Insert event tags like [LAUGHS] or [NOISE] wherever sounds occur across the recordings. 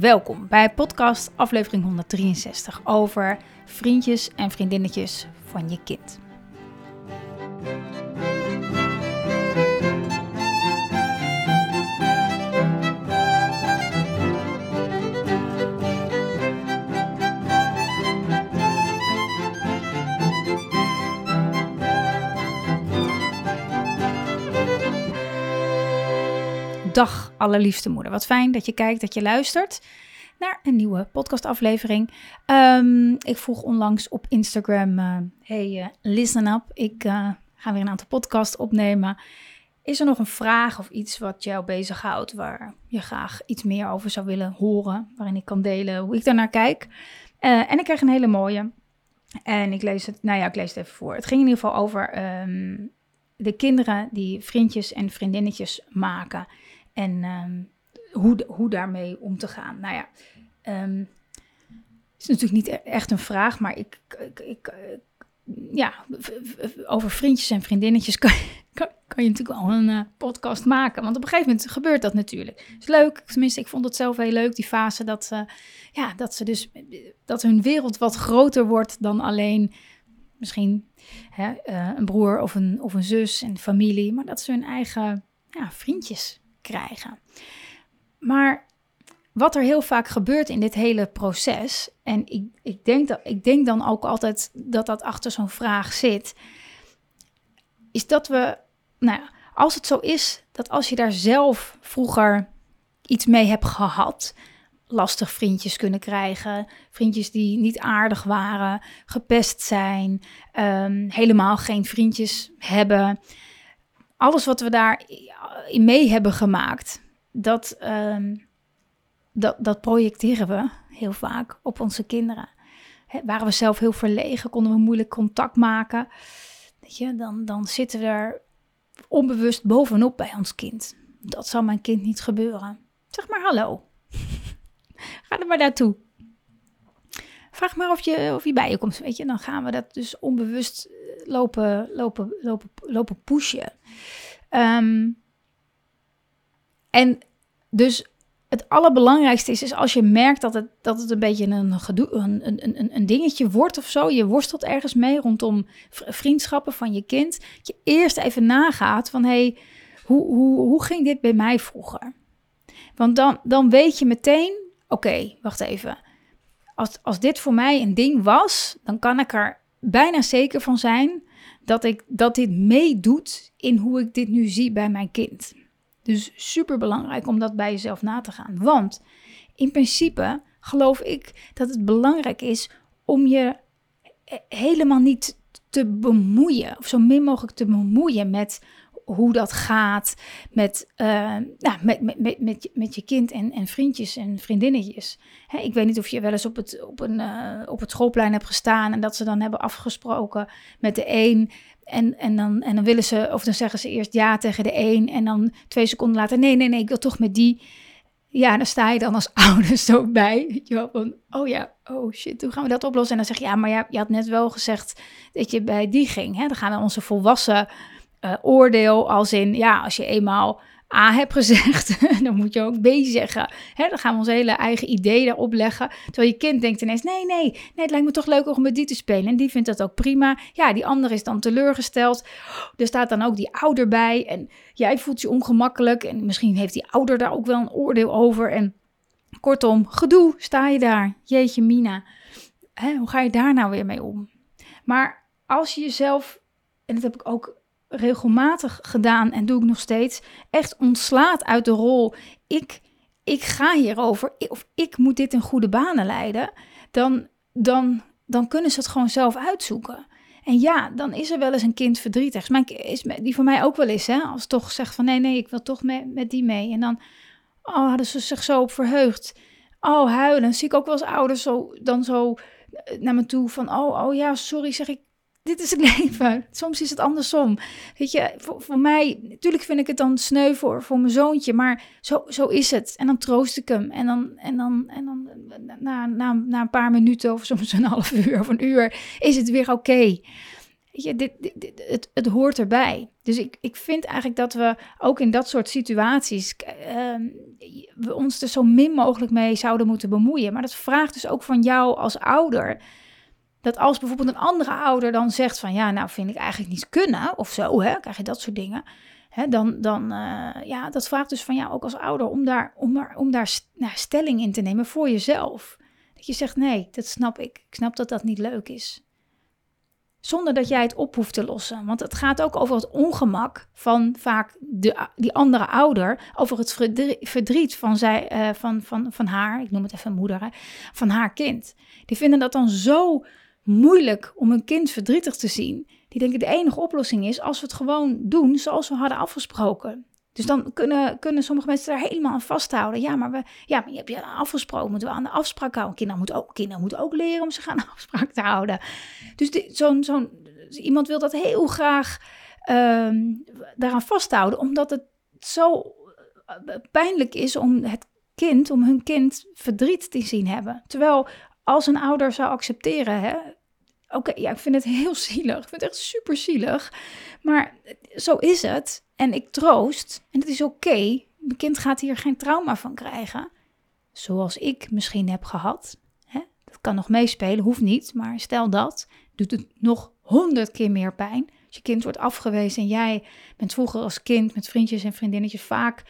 Welkom bij podcast aflevering 163 over vriendjes en vriendinnetjes van je kind. Dag allerliefste moeder. Wat fijn dat je kijkt, dat je luistert naar een nieuwe podcastaflevering. Um, ik vroeg onlangs op Instagram, uh, hey uh, listen up, ik uh, ga weer een aantal podcasts opnemen. Is er nog een vraag of iets wat jou bezighoudt, waar je graag iets meer over zou willen horen, waarin ik kan delen hoe ik daarnaar kijk? en ik kreeg een hele mooie. En ik lees het, nou ja, ik lees het even voor. Het ging in ieder geval over um, de kinderen die vriendjes en vriendinnetjes maken. En um, hoe, hoe daarmee om te gaan. Nou ja, um, is natuurlijk niet e-, echt een vraag, maar ik, ik, ik ja, over vriendjes en vriendinnetjes [LAUGHS] kan, kan, je natuurlijk wel een uh, podcast maken. Want op een gegeven moment gebeurt dat natuurlijk. is leuk, tenminste, ik vond het zelf heel leuk, die fase dat, ja, dat ze dus, dat hun wereld wat groter wordt dan alleen misschien hè, een broer of een, of een zus en familie, maar dat ze hun eigen ja, vriendjes krijgen. Maar wat er heel vaak gebeurt in dit hele proces, en ik, ik, denk, dat, ik denk dan ook altijd dat dat achter zo'n vraag zit, is dat we, nou ja, als het zo is dat als je daar zelf vroeger iets mee hebt gehad, lastig vriendjes kunnen krijgen, vriendjes die niet aardig waren, gepest zijn, um, helemaal geen vriendjes hebben, alles wat we daarin mee hebben gemaakt, dat, um, dat, dat projecteren we heel vaak op onze kinderen. He, waren we zelf heel verlegen, konden we moeilijk contact maken, weet je, dan, dan zitten we er onbewust bovenop bij ons kind. Dat zal mijn kind niet gebeuren. Zeg maar hallo. [LAUGHS] Ga er maar naartoe. Vraag maar of je, of je bij je komt, weet je. Dan gaan we dat dus onbewust eh, lopen, lopen, lopen, lopen pushen. Um, en dus het allerbelangrijkste is, is als je merkt dat het, dat het een beetje een, gedoe, een, een, een dingetje wordt of zo. Je worstelt ergens mee rondom vriendschappen van je kind. Dat je eerst even nagaat van, hey, hoe, hoe, hoe ging dit bij mij vroeger? Want dan, dan weet je meteen, oké, wacht even. Als, als dit voor mij een ding was, dan kan ik er bijna zeker van zijn dat, ik, dat dit meedoet in hoe ik dit nu zie bij mijn kind. Dus super belangrijk om dat bij jezelf na te gaan. Want in principe geloof ik dat het belangrijk is om je helemaal niet te bemoeien, of zo min mogelijk te bemoeien met hoe dat gaat met, uh, nou, met, met, met, met, met je kind en, en vriendjes en vriendinnetjes. Hè, ik weet niet of je wel eens op het, op, een, uh, op het schoolplein hebt gestaan en dat ze dan hebben afgesproken met de een. En, en, dan, en dan willen ze, of dan zeggen ze eerst ja tegen de een en dan twee seconden later nee, nee, nee, ik wil toch met die. Ja, dan sta je dan als [LAUGHS] ouders zo bij. Je van, oh ja, oh shit, hoe gaan we dat oplossen? En dan zeg je, ja, maar ja, je had net wel gezegd dat je bij die ging. Hè? Dan gaan we onze volwassen uh, oordeel als in, ja, als je eenmaal A hebt gezegd, [LAUGHS] dan moet je ook B zeggen. Hè, dan gaan we onze hele eigen idee daarop leggen. Terwijl je kind denkt ineens, nee, nee, nee, het lijkt me toch leuk om met die te spelen. En die vindt dat ook prima. Ja, die ander is dan teleurgesteld. [GASPS] Er staat dan ook die ouder bij en jij voelt je ongemakkelijk. En misschien heeft die ouder daar ook wel een oordeel over. En kortom, gedoe, sta je daar. Jeetje mina. Hè, hoe ga je daar nou weer mee om? Maar als je jezelf, en dat heb ik ook regelmatig gedaan en doe ik nog steeds, echt ontslaat uit de rol. Ik, ik ga hierover, of ik moet dit in goede banen leiden, dan, dan, dan kunnen ze het gewoon zelf uitzoeken. En ja, dan is er wel eens een kind verdrietig. Mijn, is, die voor mij ook wel is, hè? Als toch zegt van nee, nee, ik wil toch met, met die mee. En dan oh, hadden ze zich zo op verheugd. Oh, huilen. Zie ik ook wel eens ouders zo, dan zo naar me toe van, oh, oh ja, sorry, zeg ik, dit is het [LAUGHS] leven. Soms is het andersom. Weet je, voor, mij, natuurlijk vind ik het dan sneu voor, voor mijn zoontje, maar zo, zo is het. En dan troost ik hem. En dan, en dan, en dan na, na, na een paar minuten of soms een [LAUGHS] half uur of een uur is het weer oké. Weet je, dit, dit, het, het hoort erbij. Dus ik, ik vind eigenlijk dat we ook in dat soort situaties uh, we ons er zo min mogelijk mee zouden moeten bemoeien. Maar dat vraagt dus ook van jou als ouder dat als bijvoorbeeld een andere ouder dan zegt van ja, nou vind ik eigenlijk niet kunnen of zo, hè, krijg je dat soort dingen. Hè, dan, dan uh, ja, dat vraagt dus van jou ook als ouder om daar, om daar, om daar nou, stelling in te nemen voor jezelf. Dat je zegt nee, dat snap ik. Ik snap dat dat niet leuk is. Zonder dat jij het op hoeft te lossen. Want het gaat ook over het ongemak van vaak de, die andere ouder. Over het verdriet van, zij, uh, van, van, van haar, ik noem het even moeder, hè, van haar kind. Die vinden dat dan zo moeilijk om een kind verdrietig te zien. Die denken de enige oplossing is als we het gewoon doen zoals we hadden afgesproken. Dus dan kunnen, kunnen sommige mensen daar helemaal aan vasthouden. Ja, maar, we, ja, maar je hebt je afgesproken, moeten we aan de afspraak houden. Kinderen moeten ook, kinderen moeten ook leren om zich aan de [LAUGHS] afspraak te houden. Dus zo'n, zo'n, iemand wil dat heel graag um, daaraan vasthouden, omdat het zo eh, pijnlijk is om het kind, om hun kind verdriet te zien hebben. Terwijl als een ouder zou accepteren, hè, oké, ja, ik vind het heel [LAUGHS] zielig. Ik vind het echt super zielig. Maar zo is het. En ik troost. En het is oké. Mijn kind gaat hier geen trauma van krijgen. Zoals ik misschien heb gehad. Hè? Dat kan nog meespelen, hoeft niet. Maar stel dat, doet het nog honderd keer meer pijn. Als je kind wordt afgewezen en jij bent vroeger als kind met vriendjes en vriendinnetjes vaak...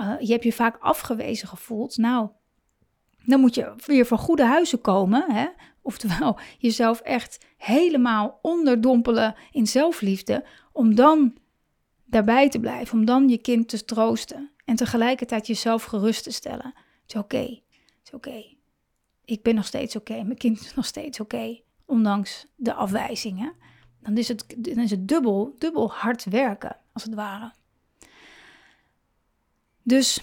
Uh, je hebt je vaak afgewezen gevoeld. Nou, dan moet je weer van goede huizen komen. Hè? Oftewel, jezelf echt helemaal onderdompelen in zelfliefde. Om dan daarbij te blijven. Om dan je kind te troosten. En tegelijkertijd jezelf gerust te stellen. Het is oké. Het is oké. Ik ben nog steeds oké. Mijn kind is nog steeds oké. ondanks de afwijzingen. Dan is het, dan is het dubbel, dubbel hard werken, als het ware. Dus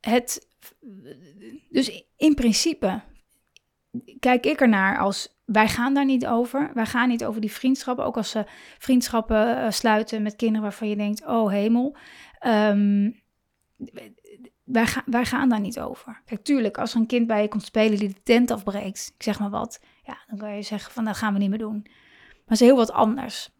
het dus in principe kijk ik ernaar als wij gaan daar niet over. Wij gaan niet over die vriendschappen. Ook als ze vriendschappen uh, sluiten met kinderen waarvan je denkt: oh hemel. Um, wij, wij gaan daar niet over. Kijk, tuurlijk, als er een kind bij je komt spelen die de tent afbreekt, ik zeg maar wat, ja, dan kan je zeggen van dat gaan we niet meer doen. Maar het is heel wat anders.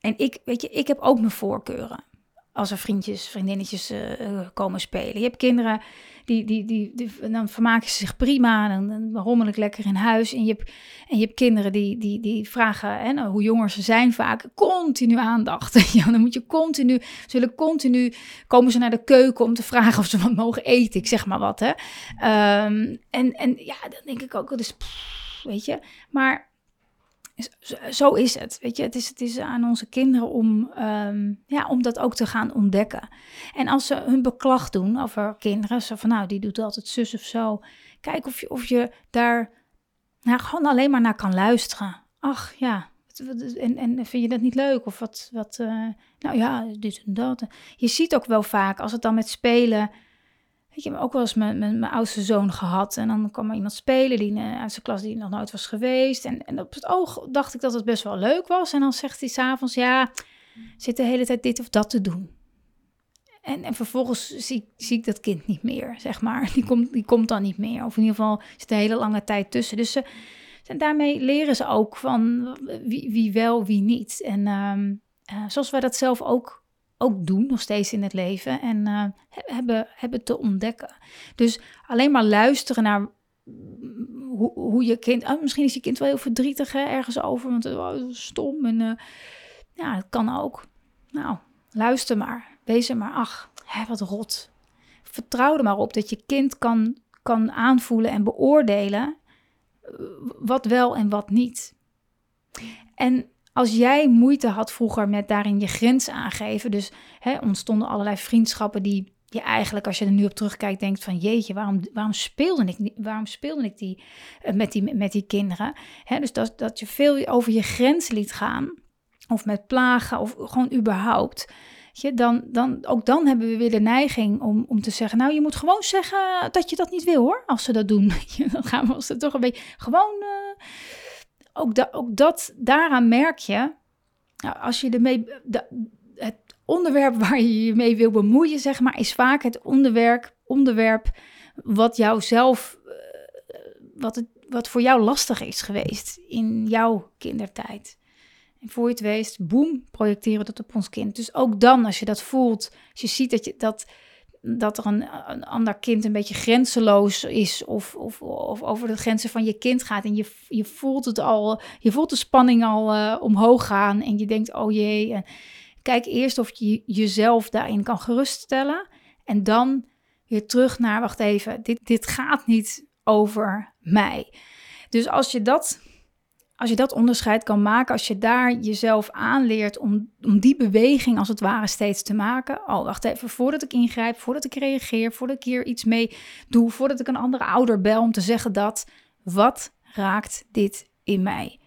En ik, weet je, ik heb ook mijn voorkeuren als er vriendjes, vriendinnetjes uh, komen spelen. Je hebt kinderen die, die, die, die, dan vermaken ze zich prima, dan, dan rommel ik lekker in huis. En je hebt, en je hebt kinderen die, die, die vragen, hè, nou, hoe jonger ze zijn vaak, continu aandacht. [LAUGHS] ja, dan moet je continu, zullen continu, komen ze naar de keuken om te vragen of ze wat mogen eten, ik zeg maar wat. Hè. Um, en, en ja, dan denk ik ook, dus, weet je, maar zo is het. Weet je, het is, het is aan onze kinderen om, um, ja, om dat ook te gaan ontdekken. En als ze hun beklag doen over kinderen, zo van nou, die doet altijd zus of zo. Kijk of je, of je daar nou, gewoon alleen maar naar kan luisteren. Ach ja, en, en vind je dat niet leuk? Of wat, wat uh, nou ja, dit en dat. Je ziet ook wel vaak, als het dan met spelen ik heb ook wel eens met, mijn oudste zoon gehad. En dan kwam er iemand spelen die, uit zijn klas die nog nooit was geweest. En, en op het oog dacht ik dat het best wel leuk was. En dan zegt hij s'avonds, ja, zit de hele tijd dit of dat te doen. En, en vervolgens zie, zie ik dat kind niet meer, zeg maar. [LAUGHS] Die komt, die komt dan niet meer. Of in ieder geval zit een hele lange tijd tussen. Dus ze, en daarmee leren ze ook van wie, wie wel, wie niet. En um, uh, zoals wij dat zelf ook ook doen, nog steeds in het leven. En uh, hebben, hebben te ontdekken. Dus alleen maar luisteren naar hoe, hoe je kind. Oh, misschien is je kind wel heel verdrietig ergens over, want het oh, stom. En uh, ja, het kan ook. Nou, luister maar. Wees er maar. Ach, hè, wat rot. Vertrouw er maar op dat je kind kan, kan aanvoelen en beoordelen eh, wat wel en wat niet. En als jij moeite had vroeger met daarin je grens aangeven, dus hè, ontstonden allerlei vriendschappen die je eigenlijk, als je er nu op terugkijkt, denkt van jeetje, waarom, waarom, speelde, ik, waarom speelde ik die, uh, met, die met die kinderen? Hè, dus dat, dat je veel over je grens liet gaan, of met plagen, of gewoon überhaupt. je, dan, dan, ook dan hebben we weer de neiging om, om te zeggen, nou je moet gewoon zeggen dat je dat niet wil hoor, als ze dat doen. [LAUGHS] dan gaan we ons toch een beetje, gewoon, uh, ook, da, ook dat, daaraan merk je, nou, als je ermee, de, het onderwerp waar je je mee wil bemoeien, zeg maar, is vaak het onderwerp, onderwerp wat jou zelf, uh, wat, het, wat voor jou lastig is geweest in jouw kindertijd. En voor je het weet, boem, projecteren dat op ons kind. Dus ook dan, als je dat voelt, als je ziet dat, je, dat, dat er een, ander kind een beetje grenzeloos is of, of, of over de grenzen van je kind gaat en je, je voelt het al, je voelt de spanning al uh, omhoog gaan en je denkt, oh jee, en kijk eerst of je jezelf daarin kan geruststellen en dan weer terug naar, wacht even, dit, dit gaat niet over mij. Dus als je dat als je dat onderscheid kan maken, als je daar jezelf aanleert om, om die beweging als het ware steeds te maken. Oh, wacht even, voordat ik ingrijp, voordat ik reageer, voordat ik hier iets mee doe, voordat ik een andere ouder bel om te zeggen dat, wat raakt dit in mij?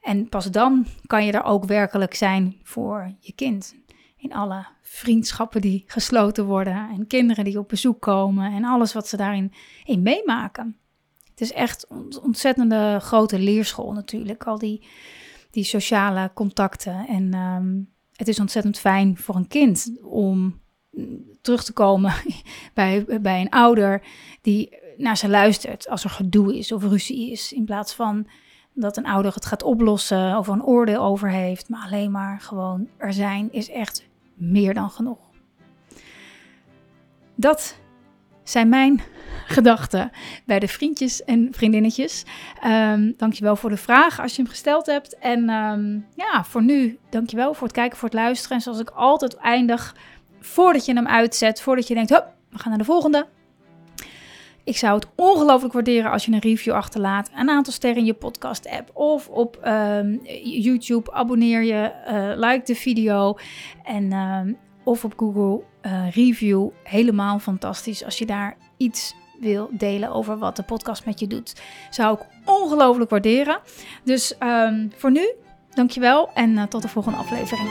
En pas dan kan je er ook werkelijk zijn voor je kind. In alle vriendschappen die gesloten worden en kinderen die op bezoek komen en alles wat ze daarin in meemaken. Het is echt een ontzettende grote leerschool natuurlijk, al die, die sociale contacten. En ehm, het is ontzettend fijn voor een kind om terug te komen [LAUGHS] bij, bij een ouder die naar ze luistert als er gedoe is of ruzie is. In plaats van dat een ouder het gaat oplossen of een oordeel over heeft. Maar alleen maar gewoon er zijn is echt meer dan genoeg. Dat zijn mijn gedachten bij de vriendjes en vriendinnetjes. Um, dankjewel voor de vraag als je hem gesteld hebt. En um, ja, voor nu, dankjewel voor het kijken, voor het luisteren. En zoals ik altijd eindig, voordat je hem uitzet, voordat je denkt, hup, we gaan naar de volgende. Ik zou het ongelooflijk waarderen als je een review achterlaat. Een aantal sterren in je podcast-app of op um, YouTube. Abonneer je, uh, like de video. En of op Google uh, review. Helemaal fantastisch als je daar iets wil delen over wat de podcast met je doet. Zou ik ongelooflijk waarderen. Dus um, voor nu, dankjewel en uh, tot de volgende aflevering.